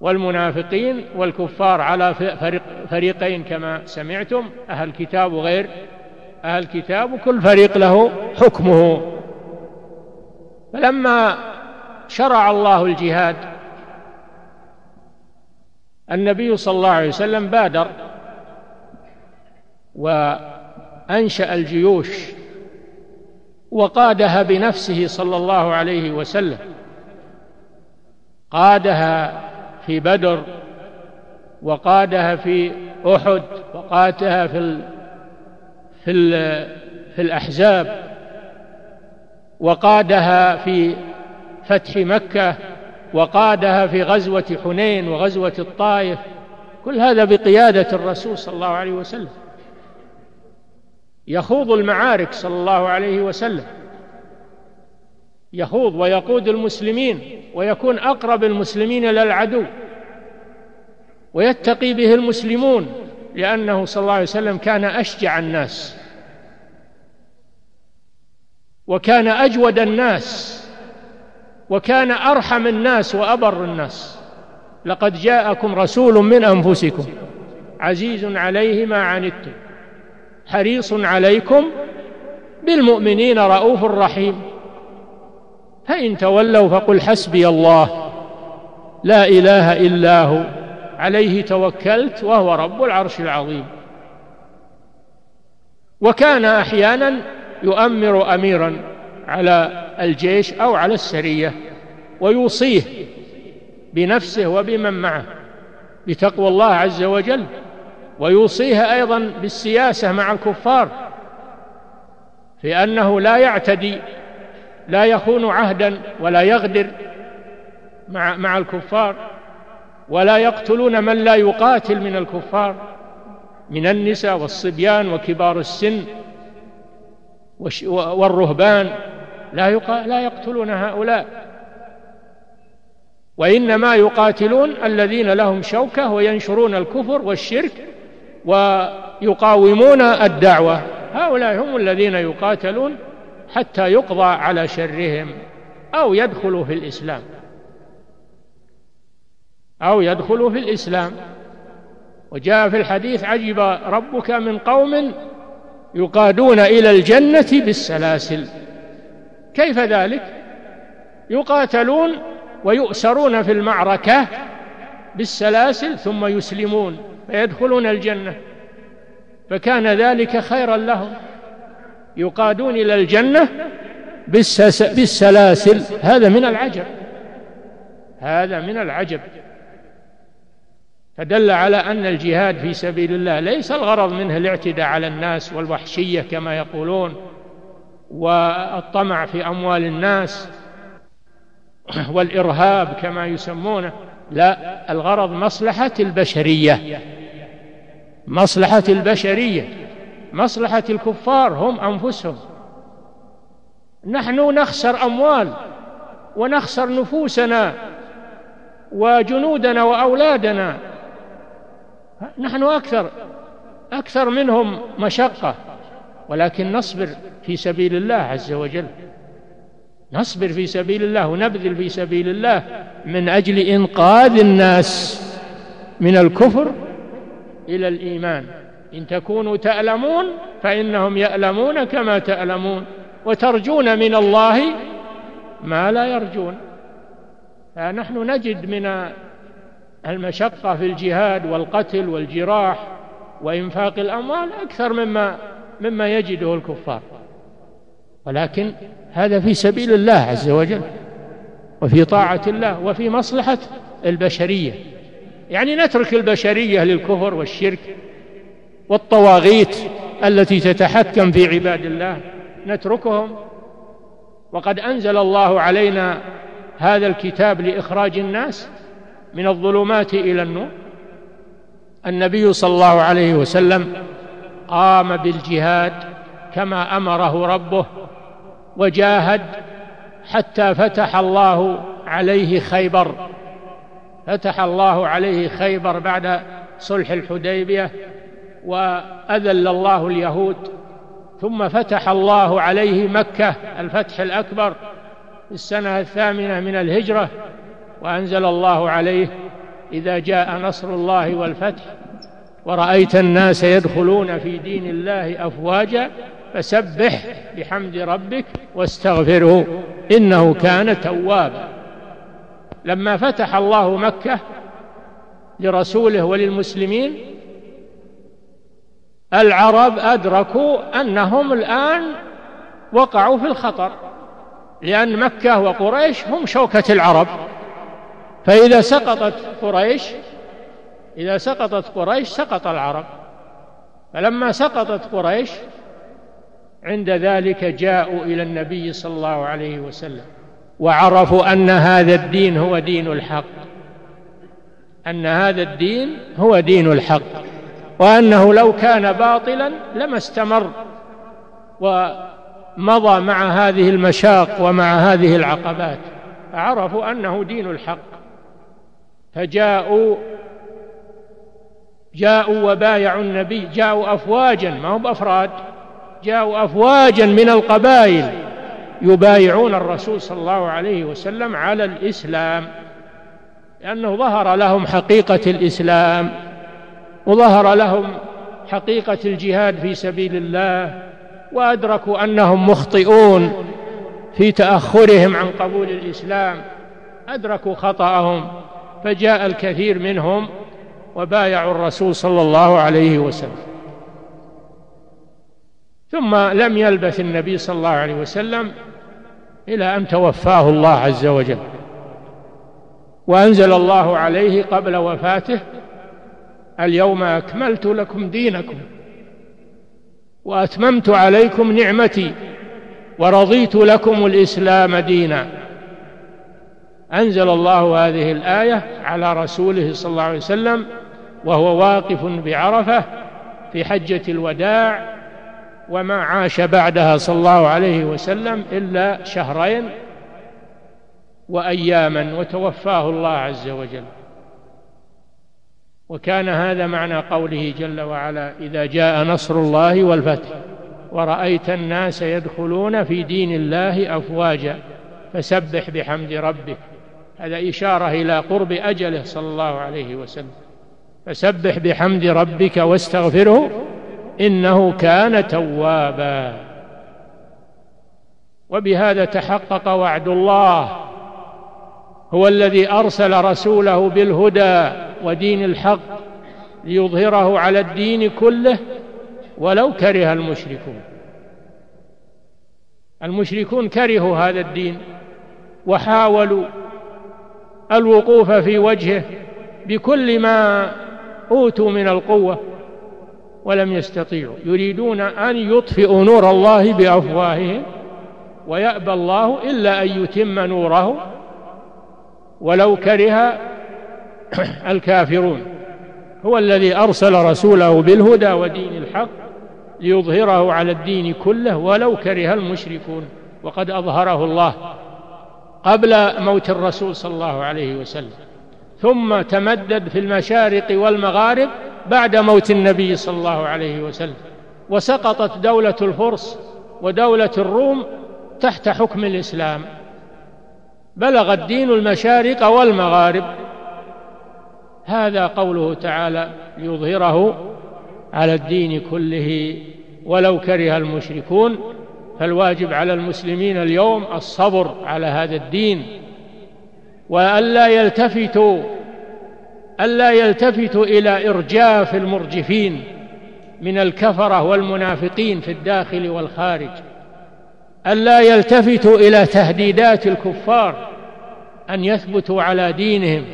والمنافقين والكفار على فريق فريقين كما سمعتم أهل كتاب وغير. أهل كتاب وكل فريق له حكمه. فلما شرع الله الجهاد النبي صلى الله عليه وسلم بادر وأنشأ الجيوش وقادها بنفسه صلى الله عليه وسلم. قادها في بدر وقادها في أحد وقادها في ال في ال في الأحزاب وقادها في فتح مكة وقادها في غزوة حنين وغزوة الطائف كل هذا بقيادة الرسول صلى الله عليه وسلم. يخوض المعارك صلى الله عليه وسلم. يخوض ويقود المسلمين ويكون أقرب المسلمين إلى العدو ويتقي به المسلمون لأنه صلى الله عليه وسلم كان أشجع الناس وكان أجود الناس وكان أرحم الناس وأبر الناس لقد جاءكم رسول من أنفسكم عزيز عليه ما عنتم حريص عليكم بالمؤمنين رؤوف رحيم فإن تولوا فقل حسبي الله. لا إله إلا هو. عليه توكلت وهو رب العرش العظيم. وكان أحيانا يؤمر أميرا على الجيش أو على السرية ويوصيه بنفسه وبمن معه بتقوى الله عز وجل. ويوصيها أيضا بالسياسة مع الكفار في أنه لا يعتدي لا يخون عهدا ولا يغدر مع مع الكفار ولا يقتلون من لا يقاتل من الكفار من النساء والصبيان وكبار السن والرهبان لا لا يقتلون هؤلاء. وإنما يقاتلون الذين لهم شوكة وينشرون الكفر والشرك ويقاومون الدعوة. هؤلاء هم الذين يقاتلون حتى يقضى على شرهم أو يدخلوا في الإسلام. أو يدخلوا في الإسلام. وجاء في الحديث عجب ربك من قوم يقادون إلى الجنة بالسلاسل. كيف ذلك؟ يقاتلون ويؤسرون في المعركة بالسلاسل ثم يسلمون فيدخلون الجنة. فكان ذلك خيرا لهم. يقادون إلى الجنة بالسلاسل. هذا من العجب. هذا من العجب. فدل على أن الجهاد في سبيل الله ليس الغرض منه الاعتداء على الناس والوحشية كما يقولون والطمع في أموال الناس <clears throat> والإرهاب كما يسمونه. لا الغرض مصلحة البشرية. مصلحة البشرية. مصلحة الكفار هم أنفسهم. نحن نخسر أموال ونخسر نفوسنا وجنودنا وأولادنا. نحن أكثر أكثر منهم مشقة. ولكن نصبر في سبيل الله عز وجل. نصبر في سبيل الله ونبذل في سبيل الله من أجل إنقاذ الناس من الكفر إلى الإيمان. إن تكونوا تألمون فإنهم يألمون كما تألمون وترجون من الله ما لا يرجون. فنحن نجد من المشقة في الجهاد والقتل والجراح وإنفاق الأموال أكثر مما مما يجده الكفار. ولكن هذا في سبيل الله عز وجل وفي طاعة الله وفي مصلحة البشرية. يعني نترك البشرية للكفر والشرك والطواغيت التي تتحكم في عباد الله. نتركهم. وقد أنزل الله علينا هذا الكتاب لإخراج الناس من الظلمات إلى النور. النبي صلى الله عليه وسلم قام بالجهاد كما أمره ربه وجاهد حتى فتح الله عليه خيبر. فتح الله عليه خيبر بعد صلح الحديبية. وأذل الله اليهود ثم فتح الله عليه مكة الفتح الأكبر في السنة الثامنة من الهجرة وأنزل الله عليه إذا جاء نصر الله والفتح. ورأيت الناس يدخلون في دين الله أفواجا فسبح بحمد ربك واستغفره إنه كان توابا. لما فتح الله مكة لرسوله وللمسلمين العرب أدركوا أنهم الآن وقعوا في الخطر لأن مكة وقريش هم شوكة العرب. فإذا سقطت قريش إذا سقطت قريش سقط العرب. فلما سقطت قريش عند ذلك جاءوا إلى النبي صلى الله عليه وسلم وعرفوا أن هذا الدين هو دين الحق. أن هذا الدين هو دين الحق. وأنه لو كان باطلا لما استمر ومضى مع هذه المشاق ومع هذه العقبات. عرفوا أنه دين الحق. فجاءوا جاءوا وبايعوا النبي جاءوا أفواجا ما هم أفراد جاءوا أفواجا من القبائل يبايعون الرسول صلى الله عليه وسلم على الإسلام لأنه ظهر لهم حقيقة الإسلام. وظهر لهم حقيقة الجهاد في سبيل الله وأدركوا أنهم مخطئون في تأخرهم عن قبول الإسلام. أدركوا خطأهم فجاء الكثير منهم وبايعوا الرسول صلى الله عليه وسلم. ثم لم يلبث النبي صلى الله عليه وسلم إلى أن توفاه الله عز وجل وأنزل الله عليه قبل وفاته اليوم أكملت لكم دينكم وأتممت عليكم نعمتي ورضيت لكم الإسلام دينا. أنزل الله هذه الآية على رسوله صلى الله عليه وسلم وهو واقف بعرفة في حجة الوداع وما عاش بعدها صلى الله عليه وسلم إلا شهرين وأياما وتوفاه الله عز وجل. وكان هذا معنى قوله جل وعلا إذا جاء نصر الله والفتح ورأيت الناس يدخلون في دين الله أفواجا فسبح بحمد ربك. هذا إشارة إلى قرب أجله صلى الله عليه وسلم. فسبح بحمد ربك واستغفره إنه كان توابا. وبهذا تحقق وعد الله هو الذي أرسل رسوله بالهدى ودين الحق ليظهره على الدين كله ولو كره المشركون. المشركون كرهوا هذا الدين وحاولوا الوقوف في وجهه بكل ما أوتوا من القوة ولم يستطيعوا. يريدون أن يطفئوا نور الله بأفواههم ويأبى الله إلا أن يتم نوره. ولو كره <coughs> الكافرون. هو الذي أرسل رسوله بالهدى ودين الحق ليظهره على الدين كله ولو كره المشركون وقد أظهره الله قبل موت الرسول صلى الله عليه وسلم. ثم تمدد في المشارق والمغارب بعد موت النبي صلى الله عليه وسلم. وسقطت دولة الفرس ودولة الروم تحت حكم الإسلام. بلغ الدين المشارق والمغارب. هذا قوله تعالى ليظهره على الدين كله ولو كره المشركون فالواجب على المسلمين اليوم الصبر على هذا الدين وألا يلتفتوا ألا يلتفتوا إلى إرجاف المرجفين من الكفرة والمنافقين في الداخل والخارج ألا يلتفتوا إلى تهديدات الكفار أن يثبتوا على دينهم.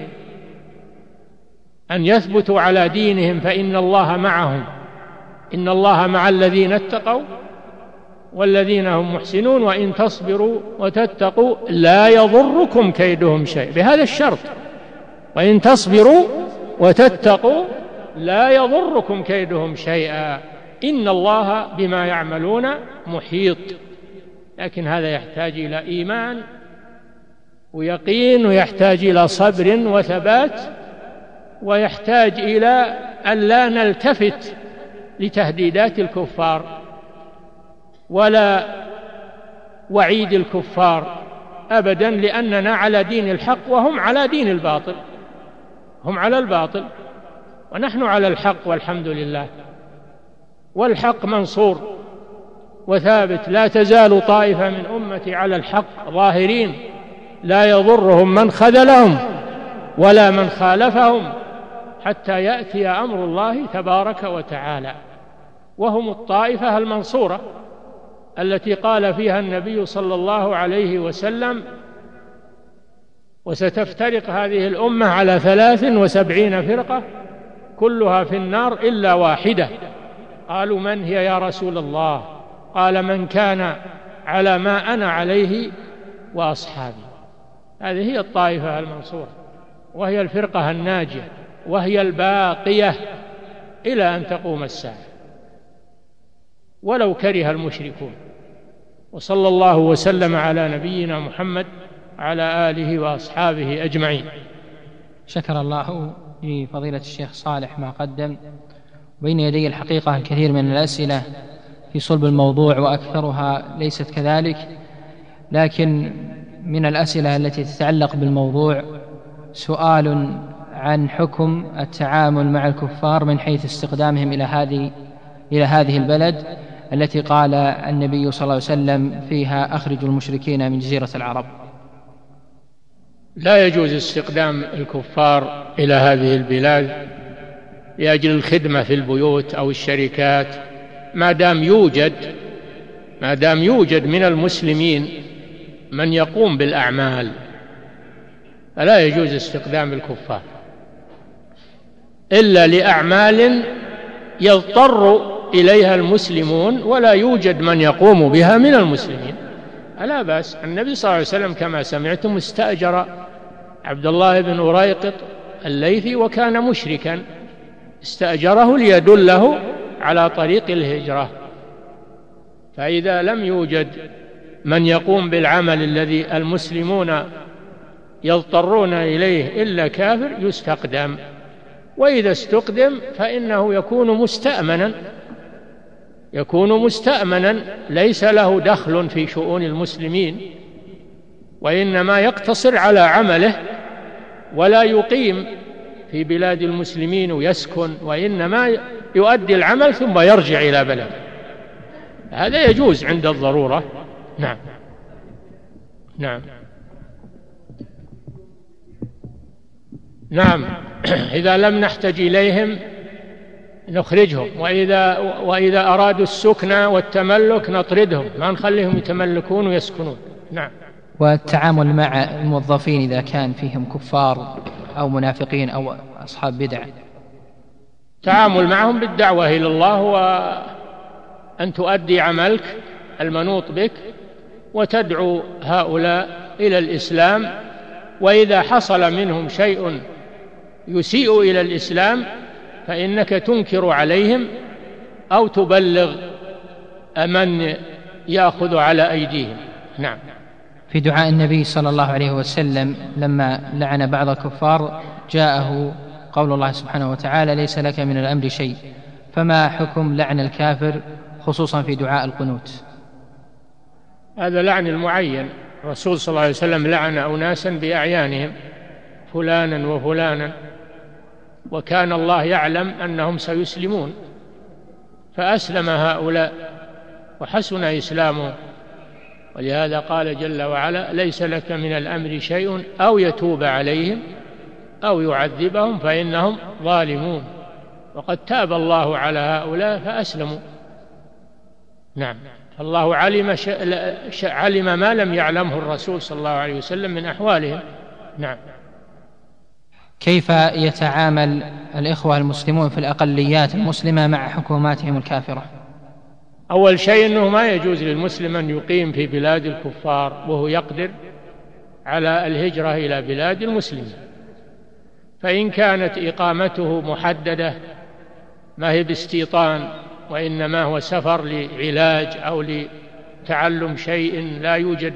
أن يثبتوا على دينهم فإن الله معهم. إن الله مع الذين اتقوا والذين هم محسنون وإن تصبروا وتتقوا لا يضركم كيدهم شيء. بهذا الشرط. وإن تصبروا وتتقوا لا يضركم كيدهم شيئا. إن الله بما يعملون محيط. لكن هذا يحتاج إلى إيمان ويقين ويحتاج إلى صبر وثبات ويحتاج إلى أن لا نلتفت لتهديدات الكفار ولا وعيد الكفار ابدا لأننا على دين الحق وهم على دين الباطل. هم على الباطل. ونحن على الحق والحمد لله. والحق منصور وثابت. لا تزال طائفة من أمتي على الحق ظاهرين. لا يضرهم من خذلهم ولا من خالفهم. حتى يأتي أمر الله تبارك وتعالى. وهم الطائفة المنصورة التي قال فيها النبي صلى الله عليه وسلم وستفترق هذه الأمة على ثلاث وسبعين فرقة كلها في النار إلا واحدة. قالوا من هي يا رسول الله؟ قال من كان على ما أنا عليه وأصحابي. هذه هي الطائفة المنصورة وهي الفرقة الناجية. وهي الباقية إلى أن تقوم الساعة. ولو كره المشركون. وصلى الله وسلم على نبينا محمد على آله وأصحابه أجمعين. شكر الله لفضيلة الشيخ صالح ما قدم. بين يدي الحقيقة الكثير من الأسئلة في صلب الموضوع وأكثرها ليست كذلك. لكن من الأسئلة التي تتعلق بالموضوع سؤال عن حكم التعامل مع الكفار من حيث استخدامهم إلى هذه إلى هذه البلد التي قال النبي صلى الله عليه وسلم فيها اخرجوا المشركين من جزيرة العرب. لا يجوز استخدام الكفار إلى هذه البلاد لأجل الخدمة في البيوت أو الشركات. ما دام يوجد ما دام يوجد من المسلمين من يقوم بالأعمال فلا يجوز استخدام الكفار. إلا لأعمال يضطر إليها المسلمون ولا يوجد من يقوم بها من المسلمين. لا بأس النبي صلى الله عليه وسلم كما سمعتم استأجر عبد الله بن أريقط الليثي وكان مشركا. استأجره ليدله على طريق الهجرة. فإذا لم يوجد من يقوم بالعمل الذي المسلمون يضطرون إليه إلا كافر يستقدم. وإذا استقدم فإنه يكون مستأمنا. يكون مستأمنا ليس له دخل في شؤون المسلمين وإنما يقتصر على عمله ولا يقيم في بلاد المسلمين ويسكن وإنما يؤدي العمل ثم يرجع إلى بلده. هذا يجوز عند الضرورة. نعم. نعم. نعم. <clears throat> إذا لم نحتج إليهم نخرجهم وإذا وإذا أرادوا السكن والتملك نطردهم. ما نخليهم يتملكون ويسكنون. نعم. والتعامل مع الموظفين إذا كان فيهم كفار أو منافقين أو أصحاب بدع. تعامل معهم بالدعوة إلى الله وأن تؤدي عملك المنوط بك وتدعو هؤلاء إلى الإسلام. وإذا حصل منهم شيء يسيء إلى الإسلام فإنك تنكر عليهم أو تبلغ من يأخذ على أيديهم. نعم. في دعاء النبي صلى الله عليه وسلم لما لعن بعض الكفار جاءه قول الله سبحانه وتعالى ليس لك من الأمر شيء. فما حكم لعن الكافر خصوصا في دعاء القنوت؟ هذا لعن المعين. الرسول صلى الله عليه وسلم لعن أناسا بأعيانهم فلانا وفلانا. وكان الله يعلم أنهم سيسلمون. فأسلم هؤلاء وحسن اسلامهم ولهذا قال جل وعلا ليس لك من الأمر شيء أو يتوب عليهم أو يعذبهم فإنهم ظالمون. وقد تاب الله على هؤلاء فأسلموا. نعم. الله علم علم ما لم يعلمه الرسول صلى الله عليه وسلم من أحوالهم. نعم. كيف يتعامل الإخوة المسلمون في الأقليات المسلمة مع حكوماتهم الكافرة؟ أول شيء أنه ما يجوز للمسلم أن يقيم في بلاد الكفار وهو يقدر على الهجرة إلى بلاد المسلمين. فإن كانت إقامته محددة ما هي باستيطان وإنما هو سفر لعلاج أو لتعلم شيء لا يوجد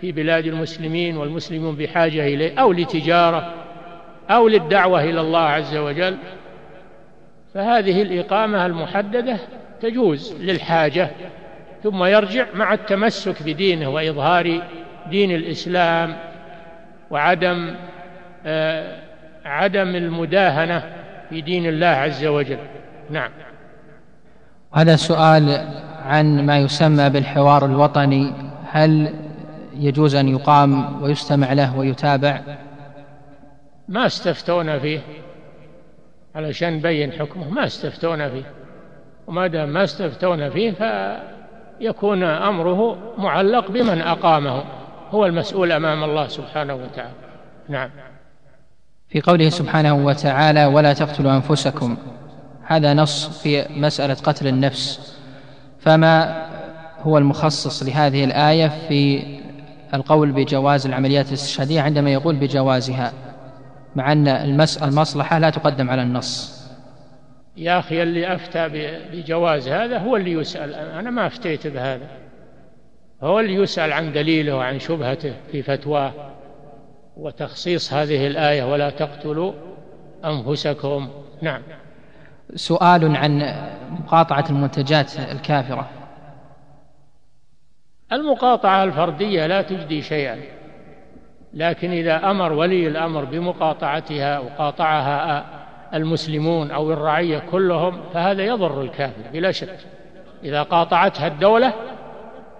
في بلاد المسلمين والمسلمون بحاجة إليه أو لتجارة. أو للدعوة إلى الله عز وجل فهذه الإقامة المحددة تجوز للحاجة ثم يرجع مع التمسك بدينه وإظهار دين الإسلام وعدم آه عدم المداهنة في دين الله عز وجل. نعم. هذا سؤال عن ما يسمى بالحوار الوطني هل يجوز أن يقام ويستمع له ويتابع؟ ما استفتونا فيه. علشان نبين حكمه ما استفتونا فيه. وما دام ما استفتونا فيه فيكون أمره معلق بمن أقامه. هو المسؤول أمام الله سبحانه وتعالى. نعم. في قوله سبحانه وتعالى ولا تقتلوا أنفسكم. هذا نص في مسألة قتل النفس. فما هو المخصص لهذه الآية في القول بجواز العمليات الاستشهادية عندما يقول بجوازها. مع أن المصلحة لا تقدم على النص. يا أخي اللي أفتى بجواز هذا هو اللي يسأل. أنا ما أفتيت بهذا. هو اللي يسأل عن دليله وعن شبهته في فتواه وتخصيص هذه الآية ولا تقتلوا أنفسكم. نعم. سؤال عن مقاطعة المنتجات الكافرة. المقاطعة الفردية لا تجدي شيئا. لكن إذا أمر ولي الأمر بمقاطعتها وقاطعها المسلمون أو الرعية كلهم فهذا يضر الكافر بلا شك. إذا قاطعتها الدولة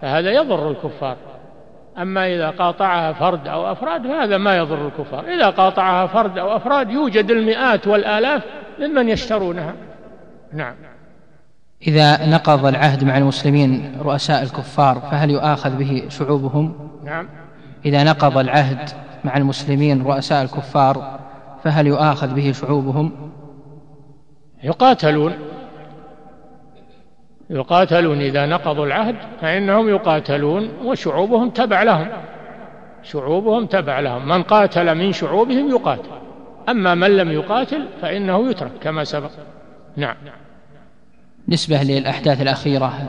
فهذا يضر الكفار. أما إذا قاطعها فرد أو أفراد فهذا ما يضر الكفار. إذا قاطعها فرد أو أفراد يوجد المئات والآلاف ممن يشترونها. نعم. إذا نقض العهد مع المسلمين رؤساء الكفار فهل يؤاخذ به شعوبهم؟ نعم. إذا نقض العهد مع المسلمين رؤساء الكفار فهل يؤاخذ به شعوبهم؟ يقاتلون. يقاتلون إذا نقضوا العهد فإنهم يقاتلون وشعوبهم تبع لهم. شعوبهم تبع لهم. من قاتل من شعوبهم يقاتل. أما من لم يقاتل فإنه يترك كما سبق. نعم. نسبة للأحداث الأخيرة.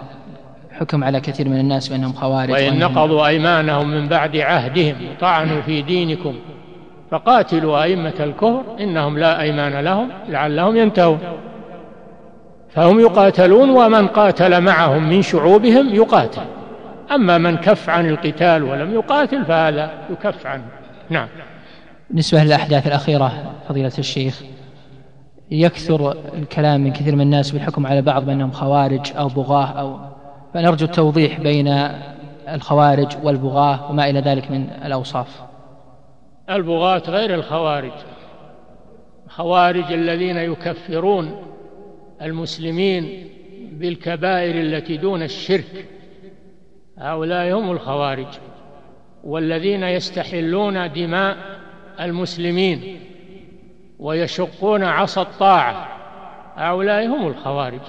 حكم على كثير من الناس بأنهم خوارج وإن نقضوا أيمانهم من بعد عهدهم وطعنوا في دينكم فقاتلوا أئمة الكفر إنهم لا أيمان لهم لعلهم ينتهون. فهم يقاتلون ومن قاتل معهم من شعوبهم يقاتل. أما من كف عن القتال ولم يقاتل فهذا يكف عنه. نعم. بالنسبة للأحداث الأخيرة فضيلة الشيخ يكثر الكلام من كثير من الناس بالحكم على بعض بأنهم خوارج أو بغاة أو فنرجو التوضيح بين الخوارج والبغاة وما إلى ذلك من الأوصاف. البغاة غير الخوارج. الخوارج الذين يكفرون المسلمين بالكبائر التي دون الشرك. هؤلاء هم الخوارج والذين يستحلون دماء المسلمين ويشقون عصا الطاعة. هؤلاء هم الخوارج.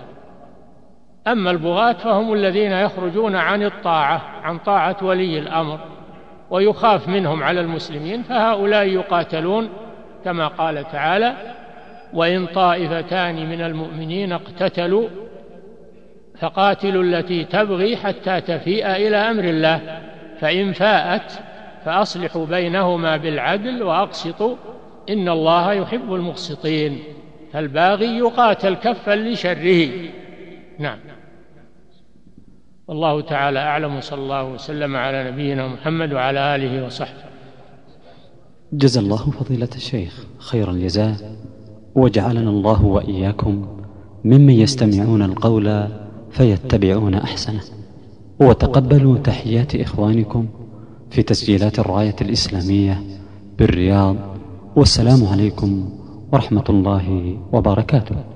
أما البغاة فهم الذين يخرجون عن الطاعة عن طاعة ولي الأمر ويخاف منهم على المسلمين فهؤلاء يقاتلون كما قال تعالى وإن طائفتان من المؤمنين اقتتلوا فقاتلوا التي تبغي حتى تفيء إلى أمر الله فإن فاءت فأصلحوا بينهما بالعدل وأقسطوا إن الله يحب المقسطين فالباغي يقاتل كفا لشره. نعم. والله تعالى أعلم وصلى الله وسلم على نبينا محمد وعلى آله وصحبه. جزا الله فضيلة الشيخ خير الجزاء. وجعلنا الله وإياكم ممن يستمعون القول فيتبعون أحسنه. وتقبلوا تحيات إخوانكم في تسجيلات الراية الإسلامية بالرياض. والسلام عليكم ورحمة الله وبركاته.